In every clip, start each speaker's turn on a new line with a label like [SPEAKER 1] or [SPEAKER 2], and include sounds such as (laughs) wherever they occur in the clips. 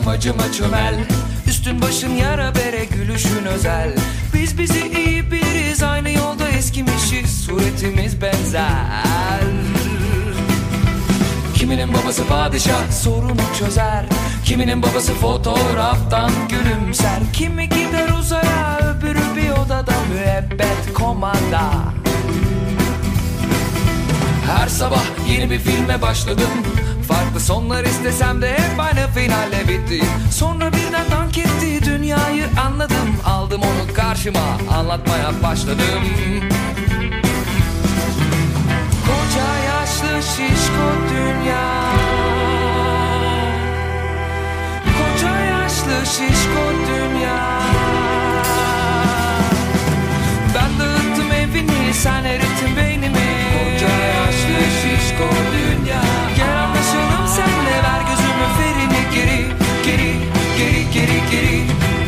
[SPEAKER 1] yamacıma çömel. Üstün başın yara bere gülüşün özel. Biz bizi iyi biliriz aynı yolda eskimişiz. Suretimiz benzer. Kiminin babası padişah sorunu çözer. Kiminin babası fotoğraftan gülümser. Kimi gider uzaya öbürü bir odada müebbet komanda. Her sabah yeni bir filme başladım Farklı. Sonlar istesem de hep aynı finalle bitti Sonra birden dank etti dünyayı anladım. Aldım onu karşıma anlatmaya başladım. Koca yaşlı şişko dünya. Koca yaşlı şişko dünya. Ben dağıttım evini sen erittin beynimi. Koca yaşlı şişko dünya. Gel senle ver gözümü ferini geri Geri geri geri geri.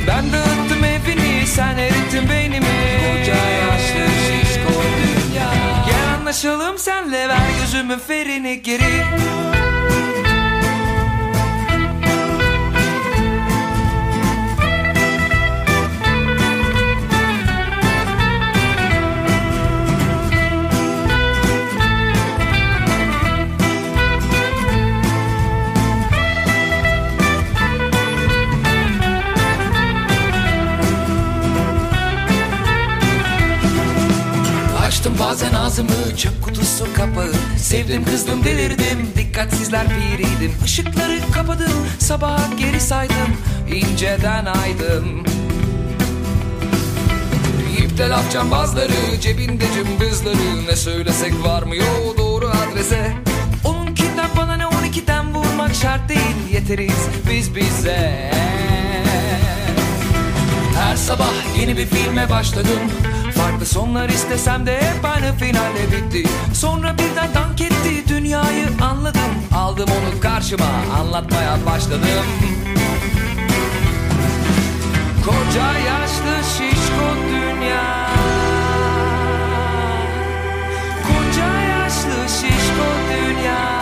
[SPEAKER 1] Ben dağıttım evini sen erittin beynimi. Koca yaşlı şişko dünya. Gel anlaşalım senle ver gözümü ferini geri ağzımı çöp kutusu kapağı. Sevdim kızdım delirdim. Dikkatsizler piriydim. Işıkları kapadım. Sabaha geri saydım. İnceden aydım. İpte laf cambazları cebinde cımbızları. Ne söylesek varmıyor doğru adrese. Onunkinden bana ne on ikiden vurmak şart değil. Yeteriz biz bize. Her sabah yeni bir filme başladım Farklı sonlar istesem de hep aynı finalle bitti. Sonra birden dank etti dünyayı anladım. Aldım onu karşıma anlatmaya başladım. Koca yaşlı şişko dünya. Koca yaşlı şişko dünya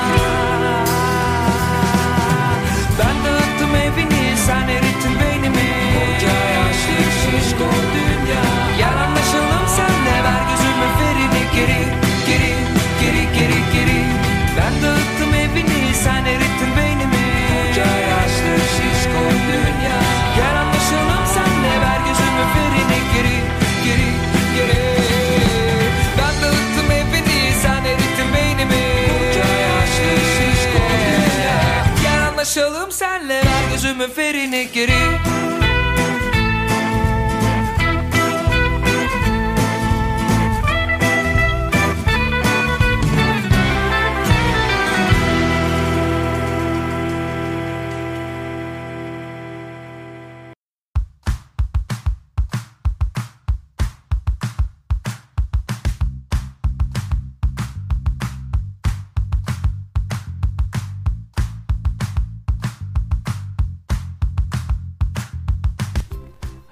[SPEAKER 1] kemur fyrir nýgeri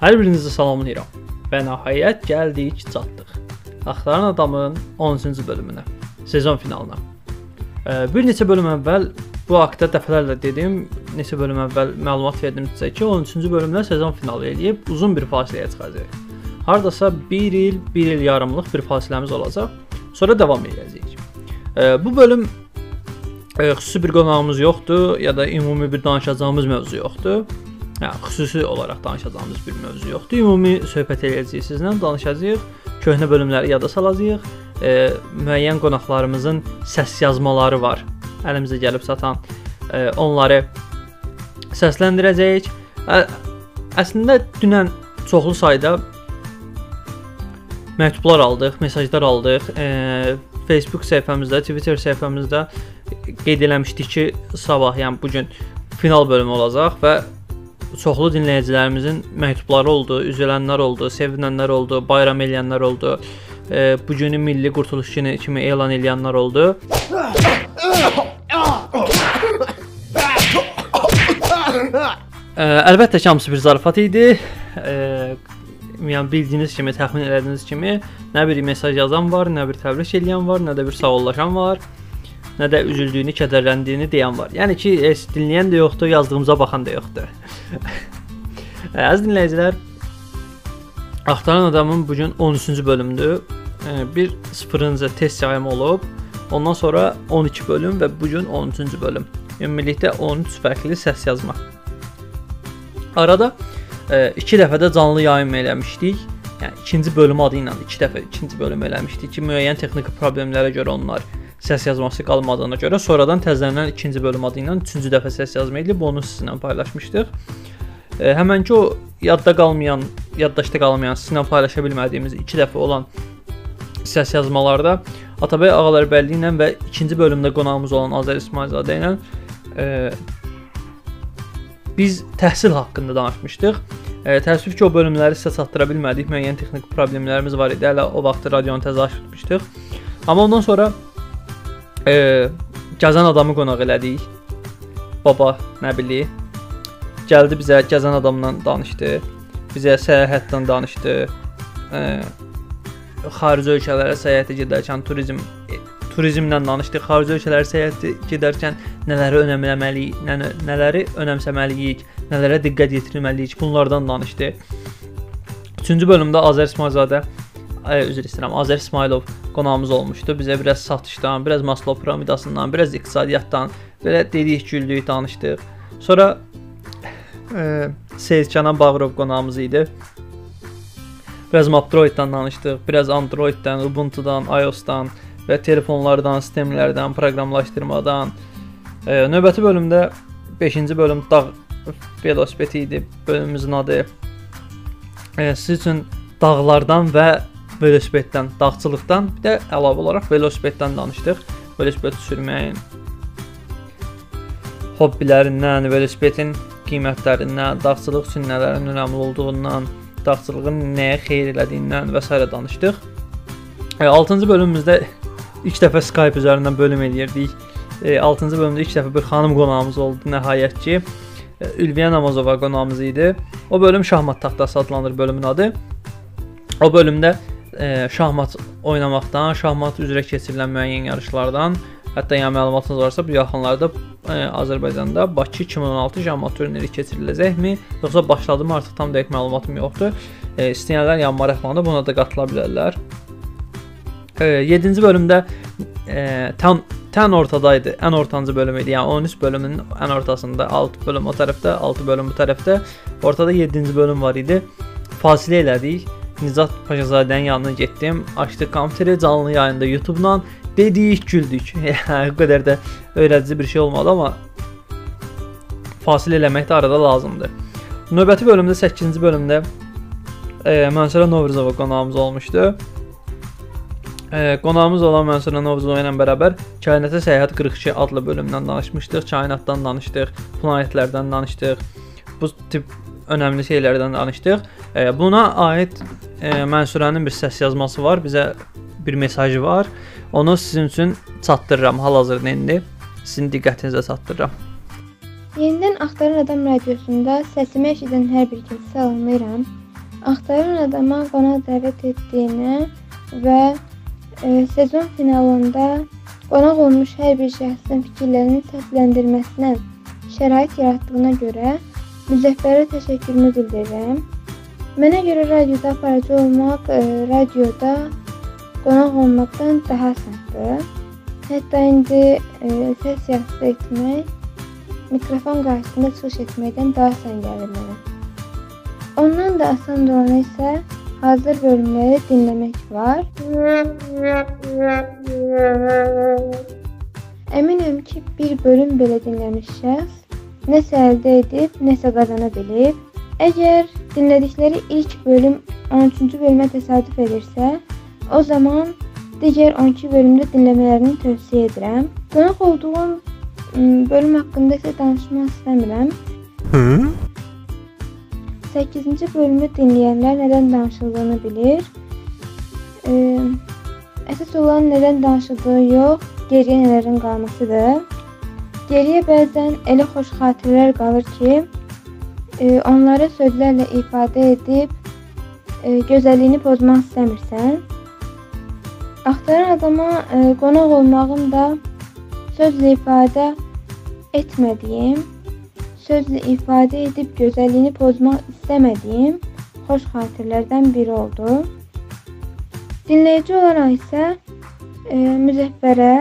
[SPEAKER 2] Hər birinizi salamlayıram. Və nəhayət gəldik, çatdıq. Axtaran adamın 13-cü bölümünə, sezon finalına. Bir neçə bölüm əvvəl bu haqqda dəfələrlə dedim, neçə bölüm əvvəl məlumat verdim sizə ki, 13-cü bölümdə sezon finalı eləyib uzun bir fasiləyə çıxacaq. Hardasa 1 il, 1 il yarımlıq bir fasiləmiz olacaq. Sonra davam edəcəyik. Bu bölüm ə, xüsusi bir qonağımız yoxdur ya da ümumi bir danışacağımız mövzu yoxdur. Hə, xüsusi olaraq danışacağımız bir mövzu yoxdur. Ümumi söhbət eləyəcəyik sizlə, danışacağıq. Köhnə bölümləri yada salacağıq. E, müəyyən qonaqlarımızın səs yazmaları var. Əlimizə gəlib çatan e, onları səsləndirəcəyik. Ə, əslində dünən çoxlu sayda məktublar aldıq, mesajlar aldıq. E, Facebook səhifəmizdə, Twitter səhifəmizdə qeyd eləmişdik ki, sabah, yəni bu gün final bölümü olacaq və çoxlu dinləyicilərimizin məktubları oldu, üzülənlər oldu, sevinənlər oldu, bayram eləyənlər oldu. E, bu günü milli qurtuluş günü kimi elan eləyənlər oldu. E, əlbəttə ki, hamısı bir zarafat idi. E, yəni bildiyiniz kimi, təxmin elədiyiniz kimi, nə bir mesaj yazan var, nə bir təbrik edən var, nə də bir sağollaşan var. Nə də üzüldüyünü, kədərləndiyini deyən var. Yəni ki, heç dinləyən də yoxdur, yazdığımıza baxan da yoxdur. (laughs) Əziz dinləyicilər, Axtaran adamın bu gün 13-cü bölümdür. Bir 0-cı test yayımı olub. Ondan sonra 12 bölüm və bu gün 13-cü bölüm. Ümumilikdə 13 fərqli səs yazma. Arada 2 dəfə də canlı yayım eləmişdik. Yəni ikinci bölüm adı ilə 2 dəfə ikinci bölüm eləmişdik ki, müəyyən texniki problemlərə görə onlar səs yazması qalmadığına görə sonradan təzələnən ikinci bölüm adı ilə 3-cü dəfə səs yazma edilib, onu sizinlə paylaşmışdıq. E, həmənki o yadda qalmayan, yaddaşda qalmayan, sizinlə paylaşa bilmədiyimiz 2 dəfə olan səs yazmalarda Atabəy Ağalərbəlli ilə və ikinci bölümdə qonağımız olan Azər İsmailzadə ilə e, biz təhsil haqqında danışmışdıq. E, təəssüf ki, o bölümləri sizə çatdıra bilmədik. Müəyyən texniki problemlərimiz var idi. Hələ o vaxt radionu təzə açmışdıq. Amma ondan sonra e, gəzən adamı qonaq elədik. Baba, nə bilir. Gəldi bizə gəzən adamla danışdı. Bizə səyahətdən danışdı. E, xarici ölkələrə səyahətə gedərkən turizm turizmlə danışdıq. Xarici ölkələrə səyahət gedərkən nələri önəmləməliyik, nə, nələri önəmsəməliyik, nələrə diqqət yetirməliyik, bunlardan danışdı. 3-cü bölümdə Azər İsmailzadə üzr istəyirəm, Azər İsmailov qonağımız olmuşdu. Bizə biraz satışdan, biraz Maslow piramidasından, biraz iqtisadiyyatdan belə dedik, güldük, danışdıq. Sonra e, Seyid Kənan Bağırov qonağımız idi. Biraz Android-dan danışdıq, biraz Android-dən, Ubuntu-dan, iOS-dan və telefonlardan, sistemlərdən, proqramlaşdırmadan. E, növbəti bölümdə 5-ci bölüm dağ velosipedi idi. Bölümümüzün adı. E, siz üçün dağlardan və velosipeddən, dağçılıqdan, bir də əlavə olaraq velosipeddən danışdıq. Velosiped sürməyin hobbilərindən, velosipedin qiymətlərindən, dağçılıq üçün nələrin önəmli olduğundan, dağçılığın nəyə xeyir elədiyindən və s. danışdıq. 6-cı bölümümüzdə ilk dəfə Skype üzərindən bölüm eləyirdik. 6-cı bölümdə ilk dəfə bir xanım qonağımız oldu nəhayət ki. Ülviyə Namazova qonağımız idi. O bölüm şahmat taxtası adlanır bölümün adı. O bölümdə e, şahmat oynamaqdan, şahmat üzrə keçirilən müəyyən yarışlardan, hətta yəni məlumatınız varsa bu yaxınlarda e, Azərbaycanda Bakı 2016 şahmat turniri keçiriləcəkmi, yoxsa başladımı artıq tam dəqiq məlumatım yoxdur. E, istəyənlər yəni maraqlanıb buna da qatıla bilərlər. 7-ci bölümdə e, tən tən ortadaydı. Ən ortancı bölüm idi. Yəni 13 bölümün ən ortasında 6 bölüm o tərəfdə, 6 bölüm bu tərəfdə. Ortada 7-ci bölüm var idi. Fasilə elədik. Nizat Paşazadənin yanına getdim. Açdıq kompüteri canlı yayında YouTube-dan dedik, güldük. (laughs) O qədər də öyrədici bir şey olmadı, amma fasilə eləmək də arada lazımdır. Növbəti bölümdə 8-ci bölümdə e, Mənsura Novruzova qonağımız olmuşdu. E, qonağımız olan Mənsura Novruzova ilə bərabər Kainata Səyahət 42 adlı bölümdən danışmışdıq, kainatdan danışdıq, planetlərdən danışdıq. Bu tip önəmli şeylərdən danışdıq. E, buna aid e, Mənsurənin bir səs yazması var, bizə bir mesajı var. Onu sizin üçün çatdırıram hal-hazırda indi. Sizin diqqətinizə çatdırıram.
[SPEAKER 3] Yenidən Axtaran Adam radiosunda səsimi eşidən hər bir kəsi salamlayıram. Axtaran Adama qonaq dəvət etdiyinə və e, sezon finalında qonaq olmuş hər bir şəxsin fikirlərinin səsləndirməsinə şərait yaratdığına görə Müzəffərə təşəkkürümü bildirirəm. Mənə görə radioda aparıcı olmaq, e, radioda qonaq olmaqdan daha asandır. Hətta indi e, səs yazdı etmək mikrofon qarşısında çıxış etməkdən daha asan gəlir mənə. Ondan da asan olanı isə Hazır bölümləri dinləmək var. Əminəm ki, bir bölüm belə dinləmiş şəxs nəsə əldə edib, nəsə qazana bilib. Əgər dinlədikləri ilk bölüm 13-cü bölümə təsadüf edirsə, o zaman digər 12 bölümdə dinləmələrini tövsiyə edirəm. Qonaq olduğum bölüm haqqında isə danışmaq istəmirəm. Hı? 8-ci bölümü dinləyənlər nədən danışıldığını bilir. Ə, əsas olan nədən danışıldığı yox, geriyə nələrin qalmasıdır. Geriyə bəzən elə xoş xatirələr qalır ki, ə, onları sözlərlə ifadə edib ə, gözəlliyini pozmaq istəmirsən. Axtaran adama ə, qonaq olmağım da sözlə ifadə etmədiyim, sözlə ifadə edib gözəlliyini pozmaq istəmədiyim xoş xatirələrdən biri oldu. Dinləyici olaraq isə e, Müzəffərə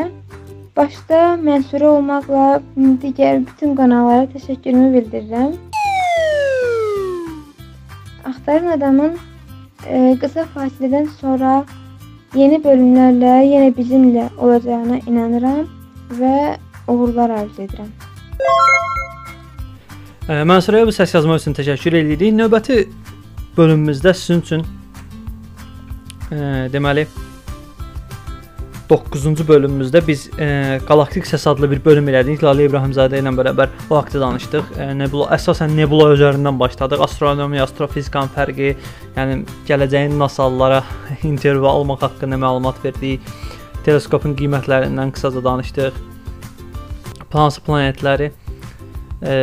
[SPEAKER 3] başda Mənsurə olmaqla digər bütün kanallara təşəkkürümü bildirirəm. Axtaran adamın e, qısa fasilədən sonra yeni bölümlərlə yenə bizimlə olacağına inanıram və uğurlar arzu edirəm.
[SPEAKER 2] Mənsurəyə bu səs yazma üçün təşəkkür edirik. Növbəti bölümümüzdə sizin üçün e, deməli 9-cu bölümümüzdə biz e, Galaktik Səs adlı bir bölüm elədik. Lalə İbrahimzadə ilə bərabər o haqqda danışdıq. E, nebula əsasən nebula üzərindən başladıq. Astronomiya, astrofizikanın fərqi, yəni gələcəyin NASA-lara (laughs) intervyu almaq haqqında məlumat verdik. Teleskopun qiymətlərindən qısaca danışdıq. Hansı planetləri e,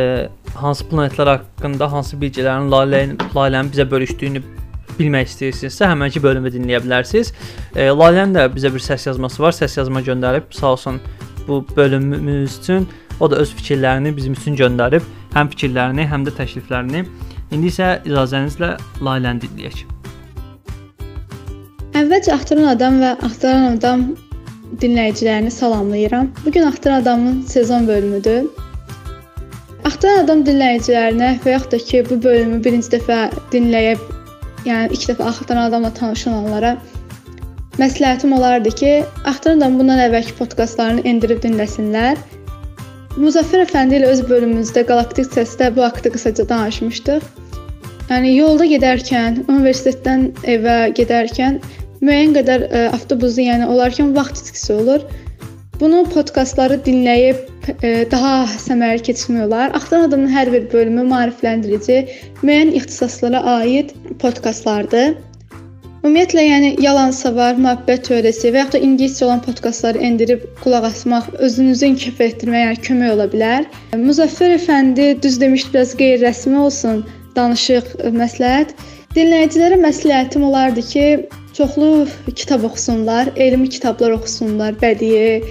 [SPEAKER 2] hansı planetlər haqqında hansı bilgilərin Lalənin Lalənin bizə bölüşdüyünü bilmək istəyirsinizsə, həmənki bölümü dinləyə bilərsiniz. E, Lalənin də bizə bir səs yazması var. Səs yazma göndərib, sağ olsun bu bölümümüz üçün o da öz fikirlərini bizim üçün göndərib, həm fikirlərini, həm də təkliflərini. İndi isə icazənizlə Laləni dinləyək.
[SPEAKER 4] Əvvəlcə axtaran adam və axtaran adam dinləyicilərini salamlayıram. Bu gün axtaran adamın sezon bölümüdür. Axtaran adam dinləyicilərinə və yaxud da ki, bu bölümü birinci dəfə dinləyib yəni ilk dəfə axtaran adamla tanış olanlara məsləhətim olardı ki, adam bundan əvvəlki podkastlarını endirib dinləsinlər. Muzaffər əfəndi ilə öz bölümümüzdə Galaktik səsdə bu haqqda qısaca danışmışdıq. Yəni yolda gedərkən, universitetdən evə gedərkən müəyyən qədər ə, e, avtobusda, yəni olarkən vaxt itkisi olur. Bunu podkastları dinləyib e, daha səmərəli keçirmək olar. Axtaran adamın hər bir bölümü maarifləndirici, müəyyən ixtisaslara aid podkastlardır. Ümumiyyətlə, yəni yalansa var, mühabbət teoriyası və ya da ingiliscə olan podkastları endirib qulaq asmaq özünüzü inkişaf etdirməyə yəni kömək ola bilər. Müzəffər əfəndi düz demişdi, biraz qeyri-rəsmi olsun, danışıq, məsləhət. Dinləyicilərə məsləhətim olardı ki, çoxlu kitab oxusunlar, elmi kitablar oxusunlar, bədii,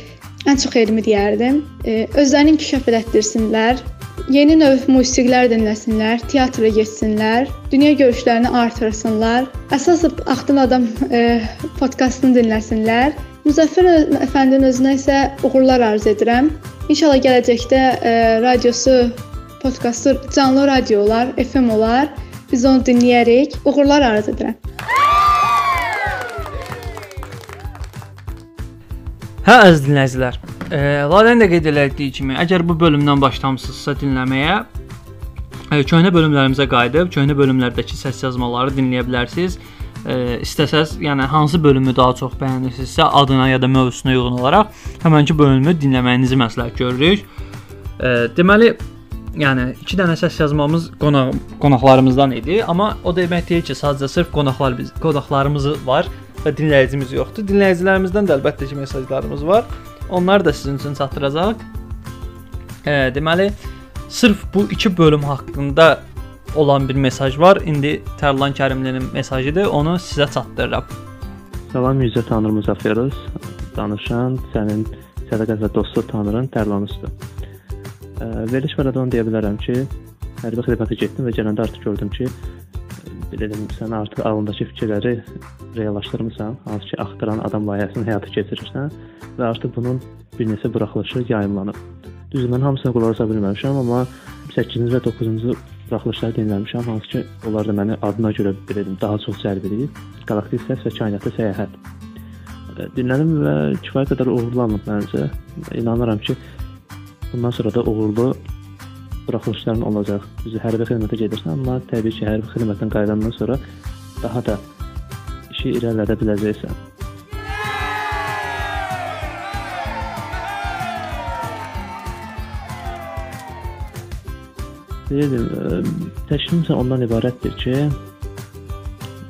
[SPEAKER 4] ən çox elmi deyərdim. E, özlərini inkişaf elətdirsinlər, yeni növ musiqilər dinləsinlər, teatra getsinlər, dünya görüşlərini artırsınlar. Əsas Axtın adam e, podkastını dinləsinlər. Müzəffər əfəndinin özünə isə uğurlar arzu edirəm. İnşallah gələcəkdə e, radiosu, podkastı canlı radio olar, FM olar. Biz onu dinləyərik. Uğurlar arzu edirəm.
[SPEAKER 2] Hə əziz dinləyicilər, e, Lalənin də qeyd etdiyi kimi, əgər bu bölümdən başlamısınızsa dinləməyə, e, köhnə bölümlərimizə qayıdıb köhnə bölümlərdəki səs yazmaları dinləyə bilərsiniz. E, istəsəz, yəni hansı bölümü daha çox bəyənirsinizsə, adına ya da mövzusuna uyğun olaraq həmənki bölümü dinləməyinizi məsləhət görürük. E, deməli, yəni 2 dənə səs yazmamız qonaq qonaqlarımızdan idi, amma o demək deyil ki, sadəcə sırf qonaqlar biz qonaqlarımız var və dinləyicimiz yoxdur. Dinləyicilərimizdən də əlbəttə ki, mesajlarımız var. Onları da sizin üçün çatdıracağıq. E, deməli, sırf bu iki bölüm haqqında olan bir mesaj var. İndi Tərlan Kərimlinin mesajıdır. Onu sizə çatdırıram.
[SPEAKER 5] Salam Yüzə Tanrı Müzəffərov. Danışan sənin sədaqət və dostluq tanrın Tərlan usta. Veriliş baradan deyə bilərəm ki, hərbi xidmətə getdim və gələndə artıq gördüm ki, dedim sən artıq ağlındakı fikirləri reallaşdırmısan, hansı ki axtaran adam layihəsini həyata keçirirsən və artıq bunun bir neçə buraxılışı yayımlanıb. Düzdür, mən hamısına qulaq asa bilməmişəm, amma 8-ci və 9-cu buraxılışları dinləmişəm, hansı ki onlar da məni adına görə bilirdim, daha çox cəlb edir. Galaktik səs və kainata səyahət. Dinlədim və kifayət qədər uğurlanıb məncə. İnanıram ki, bundan sonra da uğurlu buraxılışların olacaq. Düzü hərbi xidmətə gedirsən, amma təbii ki, hərbi xidmətdən qayıdandan sonra daha da işi irəlilədə biləcəksən. Deyirdim, e, təşkilim ondan ibarətdir ki,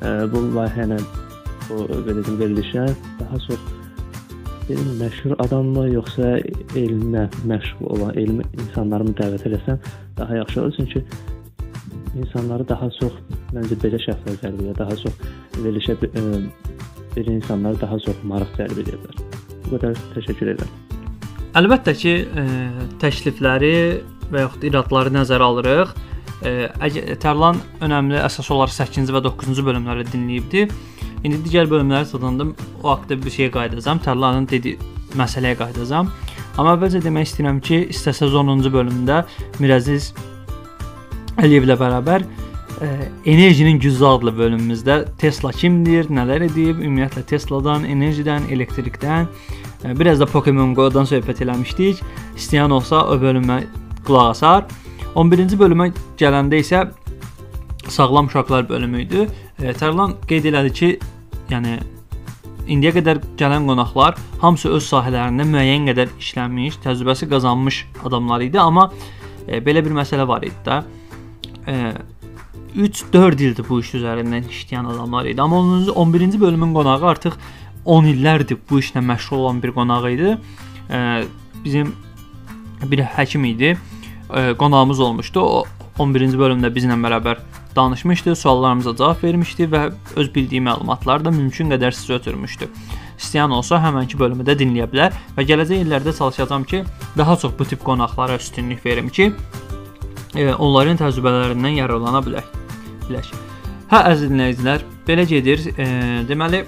[SPEAKER 5] e, bu layihə ilə bu belə deyim verilişə daha çox dedim, məşhur adammı yoxsa elmə məşğul olan elmi insanları mı dəvət eləsəm daha yaxşı olur çünki insanları daha çox məncə belə şəxslər cəlb edir, daha çox verilişə belə insanlar daha çox maraq cəlb edirlər. Bu qədər təşəkkür edirəm.
[SPEAKER 2] əlbəttə ki, ə, təklifləri və yaxud iradları nəzərə alırıq. Ə, əgər Tərlan önəmli əsas olaraq 8-ci və 9-cu bölümləri dinləyibdi. İndi digər bölümləri çatanda o haqqda bir şey qayıdacağam. Tərlanın dediyi məsələyə qayıdacağam. Amma əvvəlcə demək istəyirəm ki, istəsəz 10-cu bölümdə Mirəziz Əliyevlə bərabər ə, enerjinin gücü adlı bölümümüzdə Tesla kimdir, nələr edib, ümumiyyətlə Tesladan, enerjidən, elektrikdən, ə, biraz da Pokemon Go-dan söhbət eləmişdik. İstəyən olsa o bölümə qulaq asar. 11-ci bölümə gələndə isə sağlam uşaqlar bölümü idi. E, Tərlan qeyd elədi ki, yəni indiyə qədər gələn qonaqlar hamısı öz sahələrində müəyyən qədər işləmiş, təcrübəsi qazanmış adamlar idi, amma e, belə bir məsələ var idi də. E, 3-4 ildir bu iş üzərindən işləyən adamlar idi. Amma 11-ci bölümün qonağı artıq 10 illərdir bu işlə məşğul olan bir qonaq idi. E, bizim bir həkim idi. E, qonağımız olmuşdu. O 11-ci bölümdə bizlə bərabər danışmışdı, suallarımıza cavab vermişdi və öz bildiyi məlumatları da mümkün qədər sizə ötürmüşdü. İstəyən olsa həmənki bölümü də dinləyə bilər və gələcək illərdə çalışacağam ki, daha çox bu tip qonaqlara üstünlük verim ki, e, onların təcrübələrindən yararlana bilək. Bilək. Hə əziz dinləyicilər, belə gedir. E, deməli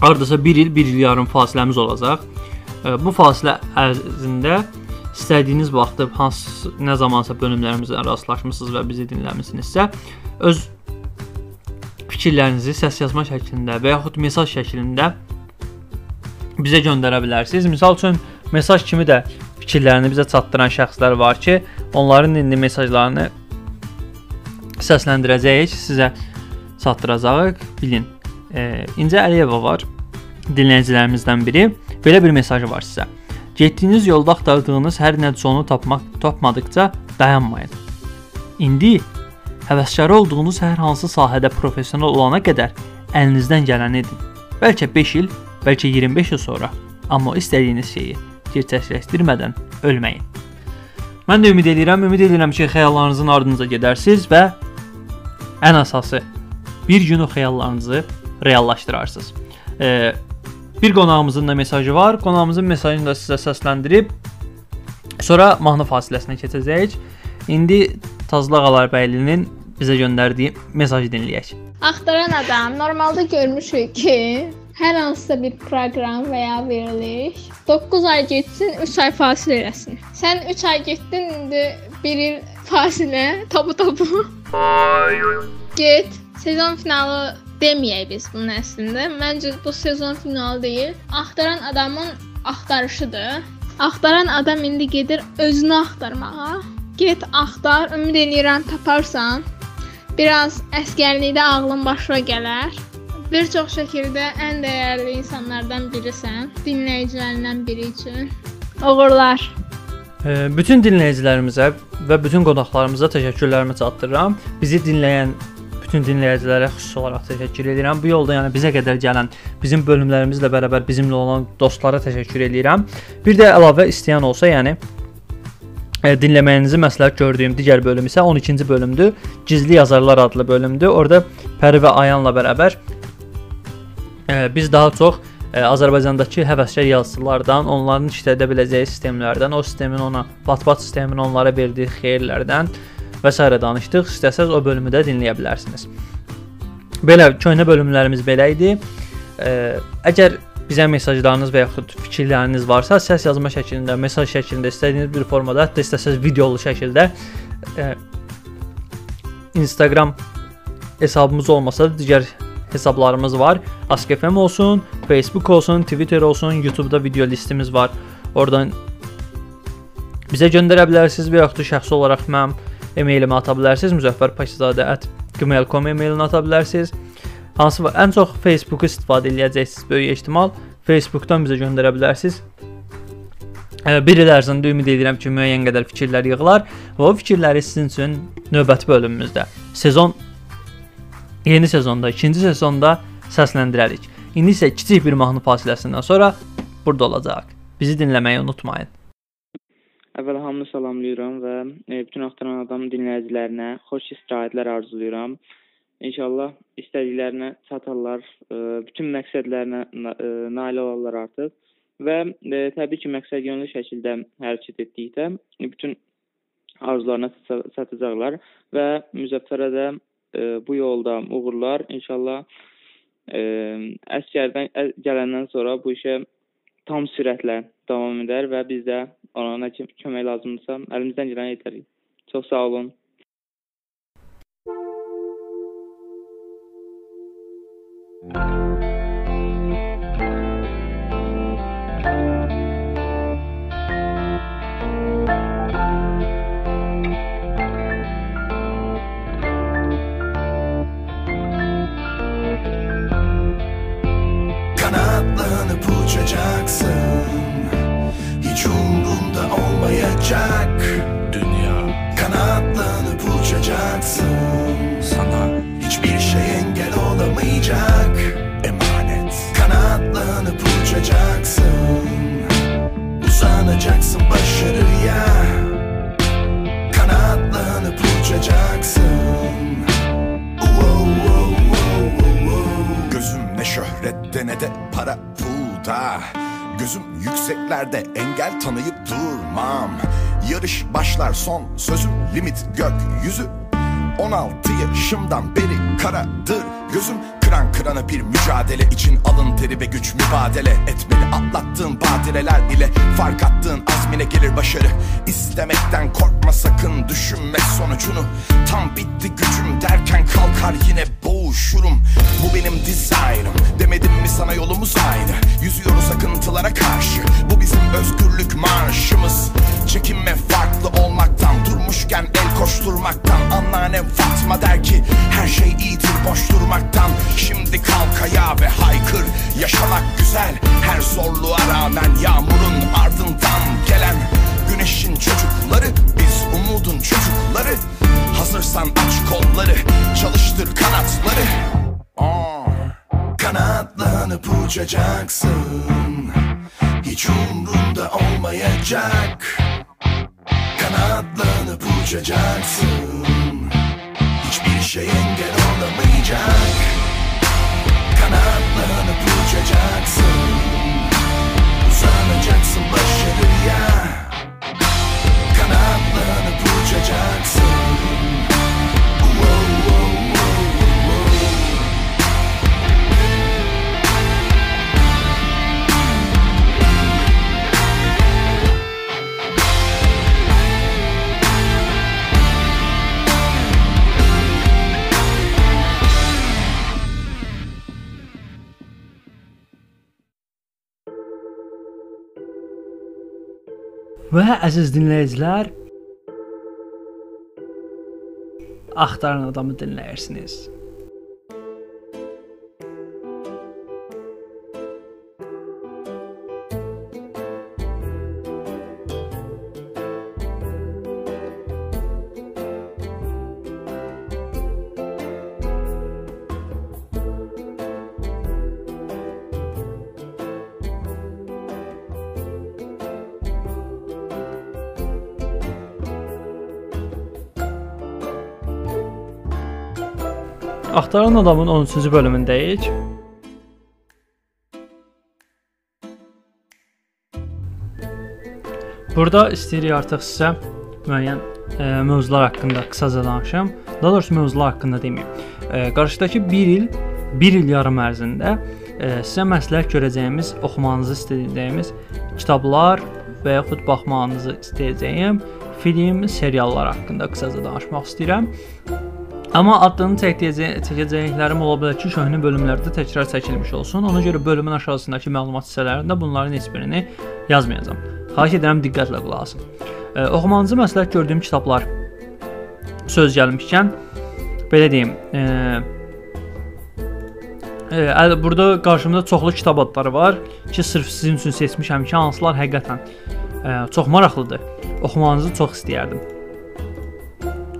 [SPEAKER 2] hardasa 1 il, 1 il yarım fasiləmiz olacaq. E, bu fasilə ərzində istədiyiniz vaxtda hansı nə zamansa bölümlərimizlə rastlaşmısınız və bizi dinləmisinizsə, öz fikirlərinizi səs yazma şəklində və yaxud mesaj şəklində bizə göndərə bilərsiniz. Məsəl üçün mesaj kimi də fikirlərini bizə çatdıran şəxslər var ki, onların indi mesajlarını səsləndirəcəyik, sizə çatdıracağıq. Bilin. E, İncə Əliyeva var. Dinləyicilərimizdən biri. Belə bir mesajı var sizə. Getdiyiniz yolda axtardığınız hər nə sonu tapmaq tapmadıkca dayanmayın. İndi həvəskar olduğunuz hər hansı sahədə professional olana qədər əlinizdən gələni edin. Bəlkə 5 il, bəlkə 25 il sonra, amma istədiyiniz şeyi gerçəkləşdirmədən ölməyin. Mən də ümid edirəm, ümid edirəm ki, xəyallarınızın ardınca gedərsiniz və ən əsası bir gün o xəyallarınızı reallaşdırarsınız. E, Bir qonağımızın da mesajı var. Qonağımızın mesajını da sizə səsləndirib sonra mahnı fasiləsinə keçəcəyik. İndi Tazlaq Alarbəylinin bizə göndərdiyi mesajı dinləyək.
[SPEAKER 6] Axtaran adam normalda görmüşük ki, hər hansısa bir proqram və ya veriliş 9 ay getsin, 3 ay fasilə eləsin. Sən 3 ay getdin, indi 1 il fasilə, tabu tabu. Get. Sezon finalı deməyək biz bunun əslində. Məncə bu sezon finalı deyil. Axtaran adamın axtarışıdır. Axtaran adam indi gedir özünü axtarmağa. Get axtar, ümid eləyirəm taparsan. Biraz əskərlikdə ağlın başına gələr. Bir çox şəkildə ən dəyərli insanlardan birisən, dinləyicilərindən biri üçün. Uğurlar.
[SPEAKER 2] Bütün dinləyicilərimizə və bütün qonaqlarımıza təşəkkürlərimi çatdırıram. Bizi dinləyən bütün dinləyicilərə xüsusi olaraq təşəkkür edirəm. Bu yolda yəni bizə qədər gələn, bizim bölümlərimizlə bərabər bizimlə olan dostlara təşəkkür edirəm. Bir də əlavə istəyən olsa, yəni e, dinləməyinizi məsləhət gördüyüm digər bölüm isə 12-ci bölümdür. Gizli yazarlar adlı bölümdür. Orada Pəri və Ayanla bərabər e, biz daha çox e, Azərbaycandakı həvəskar yazıçılardan, onların işlədə biləcəyi sistemlərdən, o sistemin ona, bat-bat sistemin onlara verdiyi xeyirlərdən və s. danışdıq. İstəsəz o bölümü də dinləyə bilərsiniz. Belə köhnə bölümlərimiz belə idi. Ə, əgər bizə mesajlarınız və yaxud fikirləriniz varsa, səs yazma şəklində, mesaj şəklində, istədiyiniz bir formada, hətta istəsəz videolu şəkildə ə, Instagram hesabımız olmasa da digər hesablarımız var. Ask.fm olsun, Facebook olsun, Twitter olsun, YouTube-da video listimiz var. Oradan bizə göndərə bilərsiniz və yaxud da şəxsi olaraq mənim e-mailimi ata bilərsiniz. müzəffərpaşazadə@gmail.com e-mailini ata bilərsiniz. Hansı ən çox Facebook-u istifadə edəcəksiniz böyük ehtimal. Facebook-dan bizə göndərə bilərsiniz. Bir il ərzində ümid edirəm ki, müəyyən qədər fikirlər yığılar və o fikirləri sizin üçün növbəti bölümümüzdə sezon yeni sezonda, ikinci sezonda səsləndirərik. İndi isə kiçik bir mahnı fasiləsindən sonra burada olacaq. Bizi dinləməyi unutmayın.
[SPEAKER 7] Əvvəla hamını salamlayıram və e, bütün Axtaran Adam dinləyicilərinə xoş istirahətlər arzulayıram. İnşallah istədiklərinə çatarlar, e, bütün məqsədlərinə e, nail olarlar artıq və təbii ki, məqsədyönlü şəkildə hərəkət etdikdə bütün arzularına çatacaqlar və müzəffərə də bu yolda uğurlar inşallah əskərdən gələndən sonra bu işə tam sürətlə davam edər və biz də ona nə kömək lazımdırsa əlimizdən gələni edərik. Çox sağ olun.
[SPEAKER 8] Kanatlanıp umrunda olmayacak. Dünya. Kanatlanıp uçacaksın Sana. Hiçbir şey engel olamayacak. Emanet. Kanatlanıp uçacaksın Uzanacaksın başarıya. Kanatlanıp uçacaksın Wow, wow, wow, wow, wow. Gözüm ne şöhrette ne de para pulda Gözüm yükseklerde engel tanıyıp durmam. Yarış başlar son sözüm limit gökyüzü 16 yaşımdan beri karadır. Gözüm Kıran kırana bir mücadele için alın teri ve güç mübadele. Etmeli Atlattığın badireler ile fark attığın azmine gelir başarı. İstemekten korkma sakın düşünme sonucunu. Tam bitti gücüm derken kalkar yine boğuşurum. Bu benim dizaynım demedim mi sana yolumuz aynı? Yüzüyoruz akıntılara karşı. Bu bizim özgürlük marşımız. Çekinme farklı olmaktan durmuşken el koşturmaktan. Anneannem Fatma der ki her şey iyidir boş durmaktan Şimdi kalk ayağa ve haykır. Yaşamak güzel Her zorluğa rağmen yağmurun ardından gelen Güneşin çocukları biz umudun çocukları. Hazırsan aç kolları çalıştır kanatları. Aa, Kanatlanıp uçacaksın. Hiç umrunda olmayacak. Kanatlanıp uçacaksın. Hiçbir şey engel olamayacak
[SPEAKER 2] Və əziz dinləyicilər, axtaran adamı dinləyirsiniz. Axtaran adamın 13-cü bölümündəyik. Burada istəyirik artıq sizə müəyyən e, mövzular haqqında qısaca danışım. Daha doğrusu mövzular haqqında deməyim. E, qarşıdakı 1 il, 1 il yarım ərzində e, sizə məsləhət görəcəyimiz, oxumanızı istədiyimiz kitablar və yaxud baxmağınızı istəyəcəyim film, seriallar haqqında qısaca danışmaq istəyirəm. Amma adını çəkəcək çəkəcəklərim ola bilər ki, köhnə bölümlərdə təkrar çəkilmiş olsun. Ona görə bölümün aşağısındakı məlumat hissələrində bunların heç birini yazmayacağam. Xahiş edirəm diqqətlə qulaq asın. E, oxumanızı məsləhət gördüyüm kitablar söz gəlmişkən belə deyim, e, e, əl- burada qarşımda çoxlu kitab adları var ki, sırf sizin üçün seçmişəm ki, hansılar həqiqətən e, çox maraqlıdır. Oxumanızı çox istəyərdim.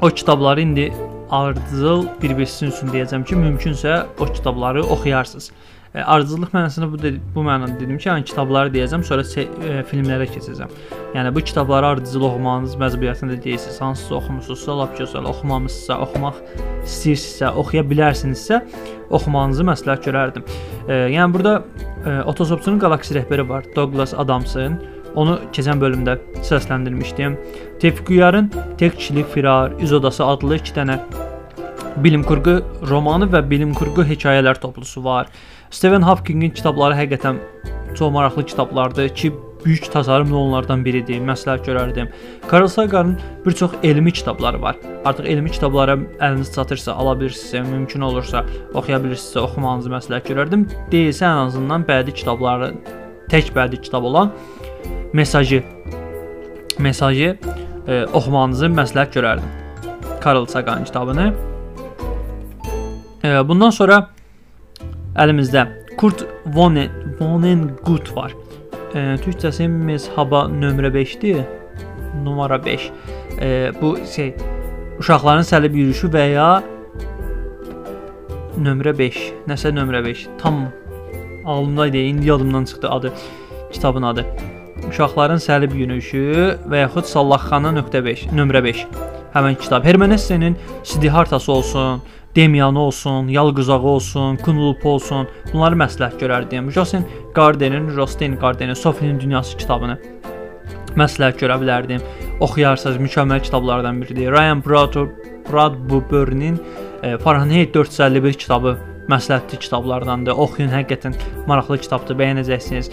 [SPEAKER 2] O kitabları indi ardıcıl bir-bir sizin üçün deyəcəm ki, mümkünsə o kitabları oxuyarsınız. E, ardıcıllıq mənasında bu dedi, bu mənada dedim ki, yəni kitabları deyəcəm, sonra e, filmlərə keçəcəm. Yəni bu kitabları ardıcıl oxumağınız məcburiyyətində deyilsiniz. Hansısa oxumusunuzsa, lap gözəl, oxumamısınızsa, oxumaq istəyirsinizsə, oxuya bilərsinizsə, oxumağınızı məsləhət görərdim. E, yəni burada e, Otosopçunun Galaksi rəhbəri var, Douglas Adamsın. Onu keçən bölümdə səsləndirmişdim. Tevfikuyarın Tek kişilik firar, İzodası adlı 2 dənə bilim kurgu romanı və bilim kurgu hekayələr toplusu var. Stephen Hawkingin kitabları həqiqətən çox maraqlı kitablardır ki, böyük tasarım onlardan biridir. Məsləhət görərdim. Carl Saganın bir çox elmi kitabları var. Artıq elmi kitablara əliniz çatırsa, ala bilirsinizsə, mümkün olursa, oxuya bilirsinizsə, oxumağınızı məsləhət görərdim. Deyilsə ən azından bədii kitabları tək bədii kitab olan mesajı mesajı e, oxumağınızı məsləhət görərdim. Carl Sagan kitabını. E, bundan sonra əlimizdə Kurt Vonen Vonnegut var. E, Türkçəsi Mezhaba nömrə 5-dir. Numara 5. E, bu şey uşaqların səlib yürüyüşü və ya nömrə 5. Nəsə nömrə 5. Tam ağlımda idi. İndi yadımdan çıxdı adı. Kitabın adı. Uşaqların səlib yürüyüşü və yaxud Sallaxxana.5 nömrə 5. Həmin kitab Hermenessenin Siddhartası olsun, Demianı olsun, Yalqızağı olsun, Kunulup olsun, bunları məsləhət görərdim. Jocelyn Gardenin, Rostein Gardenin Sofinin Dünyası kitabını məsləhət görə bilərdim. Oxuyarsınız, mükəmməl kitablardan biridir. Ryan Bradbury-nin e, Fahrenheit 451 kitabı məsləhətli kitablardandır. Oxuyun, həqiqətən maraqlı kitabdır, bəyənəcəksiniz.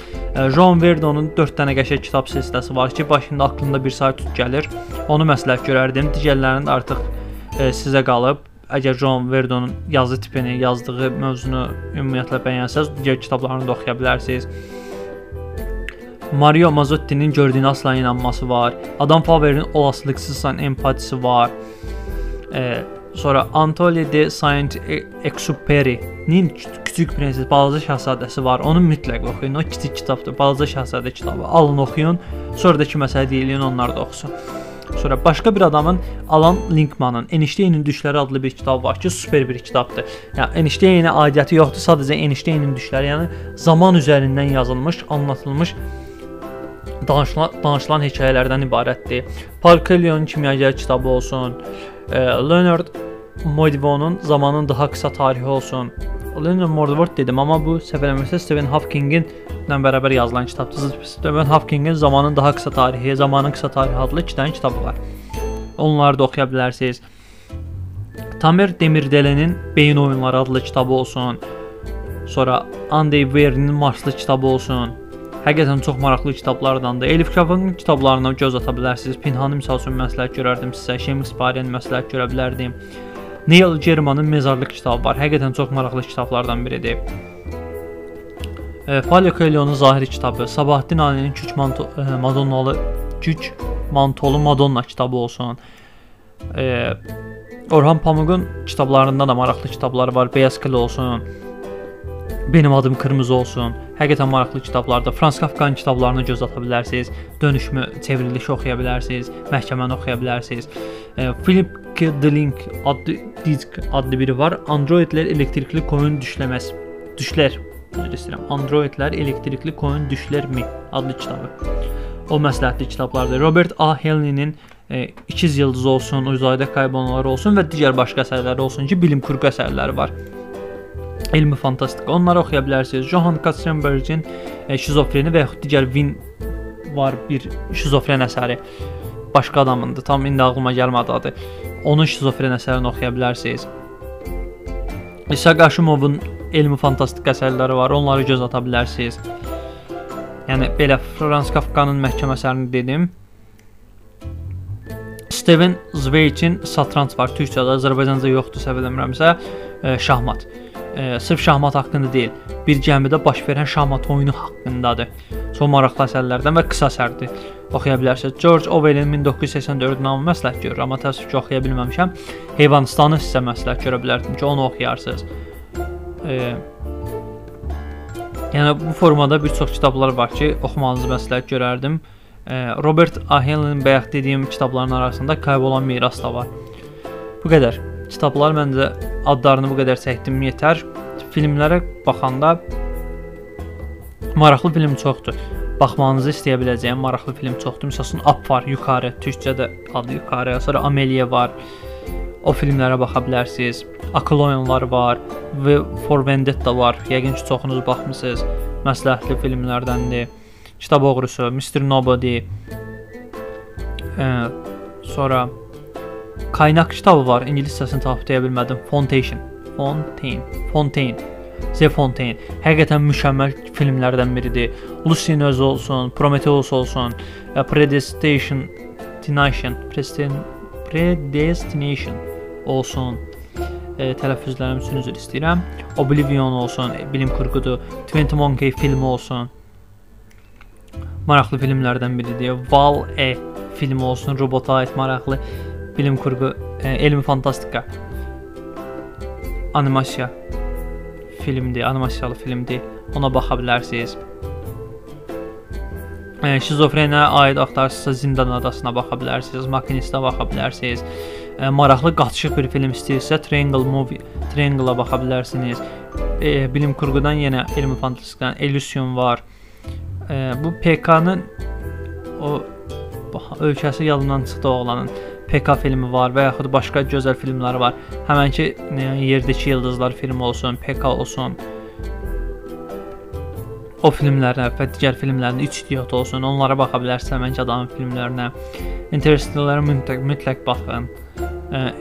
[SPEAKER 2] John Verdonun 4 dənə qəşəng kitab silsiləsi var ki, başında aklında bir sayt tut gəlir. Onu məsləhət görərdim. Digərlərinin artıq e, sizə qalıb əgər John Verdonun yazı tipini, yazdığı mövzunu ümumiyyətlə bəyənsəz, digər kitablarını da oxuya bilərsiniz. Mario Mazzottinin gördüyünə asla inanması var. Adam Faber'in olasılıqsızsan empatisi var. E, sonra Anatole de Saint-Exupéry-nin Kiçik Prenses Balaca Şahzadəsi var. Onu mütləq oxuyun. O kiçik kitabdır. Balaca Şahzadə kitabı. Alın oxuyun. Sonra da ki məsələ deyiləyin onlar da oxusun. Sonra başqa bir adamın Alan Linkmanın Einstein'in düşləri adlı bir kitab var ki, super bir kitabdır. Yəni Einsteinə aidiyyəti yoxdur, sadəcə Einstein'in düşləri, yəni zaman üzərindən yazılmış, anlatılmış danışılan danışılan hekayələrdən ibarətdir. Parkelion kimyager kitabı olsun, Leonard Moidvonun Zamanın daha qısa tarixi olsun. Leonard Mordvort dedim, amma bu səhv eləmirəmsə Stephen Hawkingin ilə bərabər yazılan kitabdır. Stephen Hawkingin Zamanın daha qısa tarixi, Zamanın qısa tarixi adlı 2 dənə kitabı var. Onları da oxuya bilərsiniz. Tamer Demirdelenin Beyin Oyunları adlı kitabı olsun. Sonra Andy Weir'in Marslı kitabı olsun. Həqiqətən çox maraqlı kitablardandır. Elif Kafın kitablarına göz ata bilərsiniz. Pinhanı məsəl üçün məsləhət görərdim sizə. Şemis Bariyan məsləhət görə bilərdim. Neil Germanın Mezarlıq kitabı var. Həqiqətən çox maraqlı kitablardan biridir. E, Paulo Coelho'nun Zahiri kitabı, Sabahattin Ali'nin Kük Manto e, Madonnalı Kük Mantolu Madonna kitabı olsun. E, Orhan Pamuk'un kitablarında da maraqlı kitabları var. Beyaz Kıl olsun. Benim adım Qırmızı olsun. Həqiqətən maraqlı kitablardır. Frans Kafkanın kitablarına göz ata bilərsiniz. Dönüşmü, çevrilişi oxuya bilərsiniz. Məhkəməni oxuya bilərsiniz. E, Philip K. Dick adlı disk adlı biri var. Androidlər elektrikli koyun düşləməz. Düşlər. Üzr istəyirəm. Androidlər elektrikli koyun düşlərmi adlı kitabı. O məsləhətli kitablardır. Robert A. Henley'nin e, İkiz yıldız olsun, Uzayda kaybolmalar olsun və digər başqa əsərləri olsun ki, bilim kurgu əsərləri var elmi fantastika. Onları oxuya bilərsiniz. Johann Katzenbergin e, şizofreni və yaxud digər Win var bir şizofren əsəri. Başqa adamındır. Tam indi ağlıma gəlmədi adı. Onun şizofren əsərini oxuya bilərsiniz. İshaq Aşimovun elmi fantastika əsərləri var. Onları göz ata bilərsiniz. Yəni belə Frans Kafkanın məhkəmə əsərini dedim. Steven Zweig'in Satranç var. Türkçədə, Azərbaycanca yoxdur, səhv eləmirəmsə, e, şahmat e, sırf şahmat haqqında deyil, bir gəmidə baş verən şahmat oyunu haqqındadır. Çox maraqlı əsərlərdən və qısa əsərdir. Oxuya bilərsiniz. George Orwell-in 1984 namı məsləhət görür, amma təəssüf ki, oxuya bilməmişəm. Heyvanistanı sizə məsləhət görə bilərdim ki, onu oxuyarsınız. E, yəni bu formada bir çox kitablar var ki, oxumağınızı məsləhət görərdim. E, Robert A. Heinlein bayaq dediyim kitabların arasında Kaybolan miras da var. Bu qədər. Kitablar məncə adlarını bu qədər çəkdim yetər. Filmlərə baxanda maraqlı film çoxdur. Baxmağınızı istəyə biləcəyim maraqlı film çoxdur. Məsələn, Up var, yuxarı, türkçədə adı yuxarı, sonra Amelia var. O filmlərə baxa bilərsiniz. Aquilonlar var və For Vendetta var. Yəqin ki, çoxunuz baxmısınız. Məsləhətli filmlərdəndir. Kitab oğrusu, Mr. Nobody. Ə, sonra Qaynaq kitabı var. İngiliscəsini tapıb deyə bilmədim. Foundation. Fontaine. Fontaine. The Fontaine. Həqiqətən mükəmməl filmlərdən biridir. Lucy özü olsun, Prometheus olsun, Predestination, Destination, Predestination olsun. E, tələffüzlərim üçün üzr istəyirəm. Oblivion olsun, e, bilim kurqudur. 20 Monkey filmi olsun. Maraqlı filmlərdən biridir. Val-E filmi olsun, robota aid maraqlı bilim kurgu, e, elmi fantastika. Animasiya filmdir, animasiyalı filmdir. Ona baxa bilərsiniz. E, şizofreniya aid axtarsınızsa Zindan adasına baxa bilərsiniz, Makinistə baxa bilərsiniz. E, maraqlı qaçışıq bir film istəyirsə Triangle Movie, Triangle-a baxa bilərsiniz. Bilim kurğudan yenə elmi fantastikadan Elysium var. Bu PK-nın o ölkəsi yadımdan çıxdı oğlanın. PK filmi var və yaxud başqa gözəl filmlər var. Həmənki Yerdəki Yıldızlar filmi olsun, PK olsun. O filmlərə və digər filmlərin 3 idiot olsun, onlara baxa bilərsiniz həmənki adamın filmlərinə. Interstellar-a mütləq, mütləq baxın.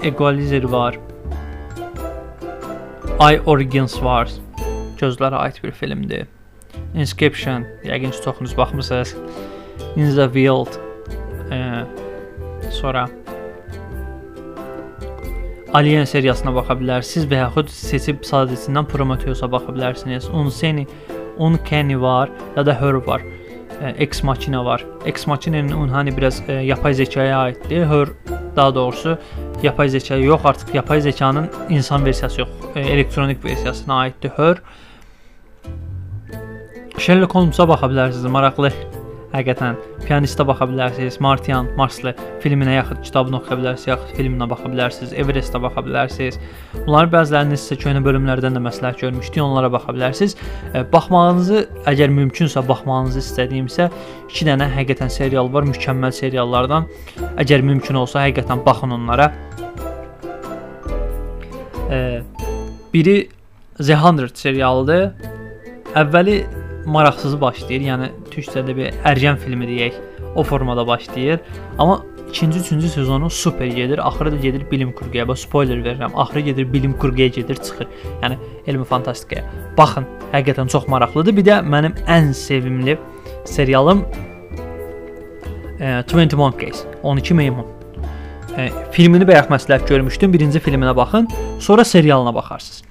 [SPEAKER 2] Equalizer var. I Origins var. Gözlərə aid bir filmdir. Inscription, yəqin ki, çoxunuz baxmısınız. In the Wild. Ə, sonra Alien seriyasına baxa bilərsiniz və yaxud seçib sadəcəsindən Prometheus-a baxa bilərsiniz. Unseni, Uncanny var, ya da Her var. Ex Machina var. Ex Machina'nın Unhani biraz e, yapay zəkaya aiddir. Her daha doğrusu yapay zəkaya yox, artıq yapay zəkanın insan versiyası yox, e, elektronik versiyasına aiddir Her. Sherlock Holmes-a baxa bilərsiniz, maraqlı Həqiqətən pianistə baxa bilərsiniz, Martian, Marslı filminə yaxud kitabını oxuya bilərsiniz, yaxud filminə baxa bilərsiniz, Everestə baxa bilərsiniz. Bunların bəzilərini sizə köhnə bölümlərdən də məsləhət görmüşdük, onlara baxa bilərsiniz. Baxmağınızı, əgər mümkünsə baxmağınızı istədiyimsə, 2 dənə həqiqətən serial var, mükəmməl seriallardan. Əgər mümkün olsa həqiqətən baxın onlara. Biri The 100 serialıdır. Əvvəli maraqsız başlayır. Yəni türkçədə bir ərgən filmi deyək, o formada başlayır. Amma ikinci, üçüncü sezonu super gedir. Axırı da gedir bilim kurguya. Bax spoiler verirəm. Axırı gedir bilim kurguya gedir, çıxır. Yəni elmi fantastikaya. Baxın, həqiqətən çox maraqlıdır. Bir də mənim ən sevimli serialım e, 20 Monkeys, 12 meymun. E, filmini bayaq məsləhət görmüşdüm. Birinci filminə baxın, sonra serialına baxarsınız.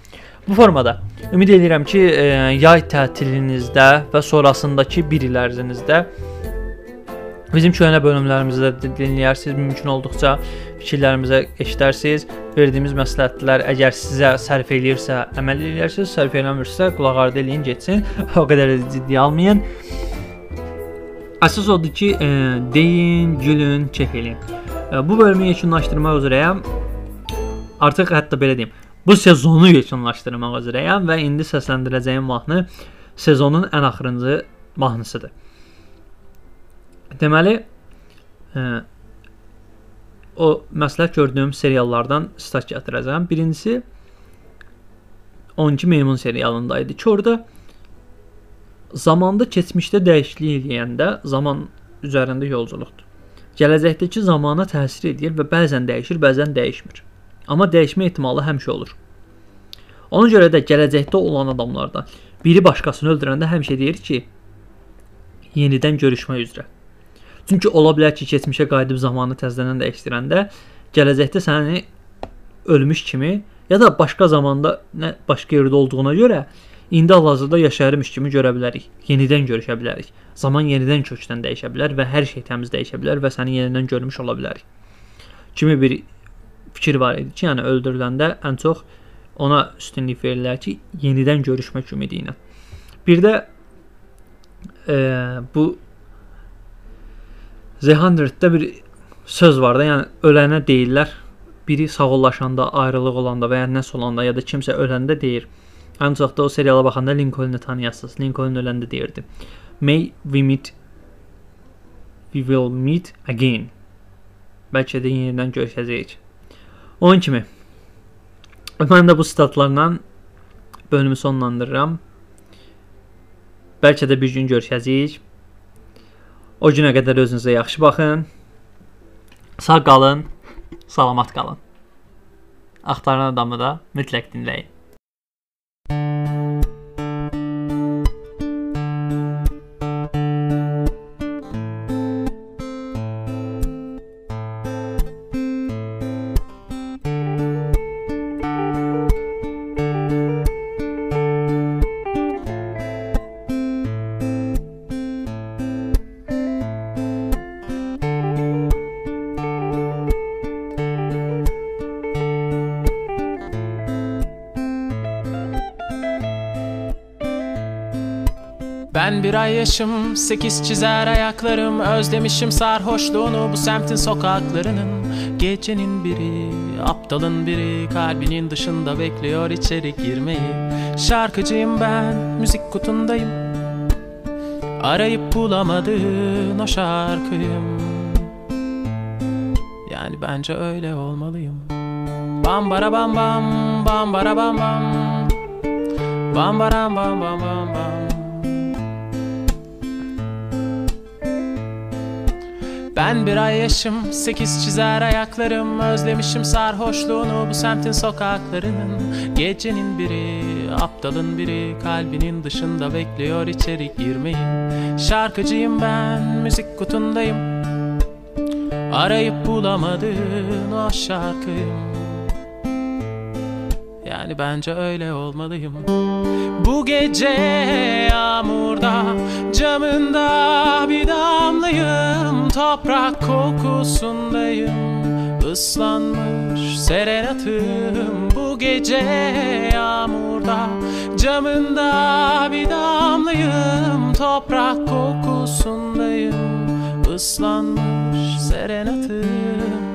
[SPEAKER 2] Bu formada ümid edirəm ki, e, yay tətilinizdə və sonrasındakı 1 il ərzinizdə bizim köhnə bölümlərimizi də dinləyərsiniz, mümkün olduqca fikirlərimizə eşidərsiniz. Verdiyimiz məsləhətlər əgər sizə sərf eləyirsə, əməl edərsiniz, sərf eləmirsə, qulaq ardı eləyin, getsin. (laughs) o qədər də ciddi almayın. Əsas odur ki, e, deyin, gülün, kef eləyin. E, bu bölümü yekunlaşdırmaq üzrəyəm. Artıq hətta belə deyim, bu sezonu yekunlaşdırmaq üzrəyəm və indi səsləndirəcəyim mahnı sezonun ən axırıncı mahnısıdır. Deməli, ə, e, o məsləhət gördüyüm seriallardan stat gətirəcəm. Birincisi 12 meymun serialında idi ki, orada zamanda keçmişdə dəyişiklik eləyəndə zaman üzərində yolculuqdur. Gələcəkdəki zamana təsir edir və bəzən dəyişir, bəzən dəyişmir. Amma dəyişmə ehtimalı həmişə olur. Ona görə də gələcəkdə olan adamlardan biri başqasını öldürəndə həmişə deyir ki, yenidən görüşmək üzrə. Çünki ola bilər ki, keçmişə qayıdıb zamanı təzədən dəyişdirəndə gələcəkdə səni ölmüş kimi ya da başqa zamanda nə başqa yerdə olduğuna görə indi hal-hazırda yaşayırmış kimi görə bilərik. Yenidən görüşə bilərik. Zaman yenidən kökdən dəyişə bilər və hər şey təmiz dəyişə bilər və səni yenidən görmüş ola bilərik. Kimi bir fikir var idi ki, yəni öldürüləndə ən çox ona üstünlük verirlər ki, yenidən görüşmək ümidi ilə. Bir də e, bu The 100-də bir söz var da, yəni ölənə deyirlər, biri sağollaşanda, ayrılıq olanda və ya nəsə olanda ya da kimsə öləndə deyir, Ancaq da o seriala baxanda Lincolnu tanıyasınız. Lincoln öləndə deyirdi. May we meet we will meet again. Bəlkə də yenidən görüşəcəyik. Onun kimi mən də bu statlarla bölümü sonlandırıram. Bəlkə də bir gün görüşəcəyik. O günə qədər özünüzə yaxşı baxın. Sağ qalın, salamat qalın. Axtaran adamı da mütləq dinləyin.
[SPEAKER 9] Yaşım, sekiz çizer ayaklarım. Özlemişim sarhoşluğunu bu semtin sokaklarının. Gecenin biri, aptalın biri. Kalbinin dışında bekliyor içeri girmeyi. Şarkıcıyım ben, müzik kutundayım. Arayıp bulamadığın o şarkıyım. Yani bence öyle olmalıyım. Bam bara bam bam, bam bara bam bam. Bam baram bam bam bam bam Ben bir ay yaşım, sekiz çizer ayaklarım Özlemişim sarhoşluğunu bu semtin sokaklarının. Gecenin biri, aptalın biri Kalbinin dışında bekliyor içeri girmeyi. Şarkıcıyım ben, müzik kutundayım. Arayıp bulamadığın o şarkıyım Yani bence öyle olmalıyım. Bu gece yağmurda Camında bir damlayım. Toprak kokusundayım Islanmış serenatım. Bu gece yağmurda Camında bir damlayım. Toprak kokusundayım Islanmış serenatım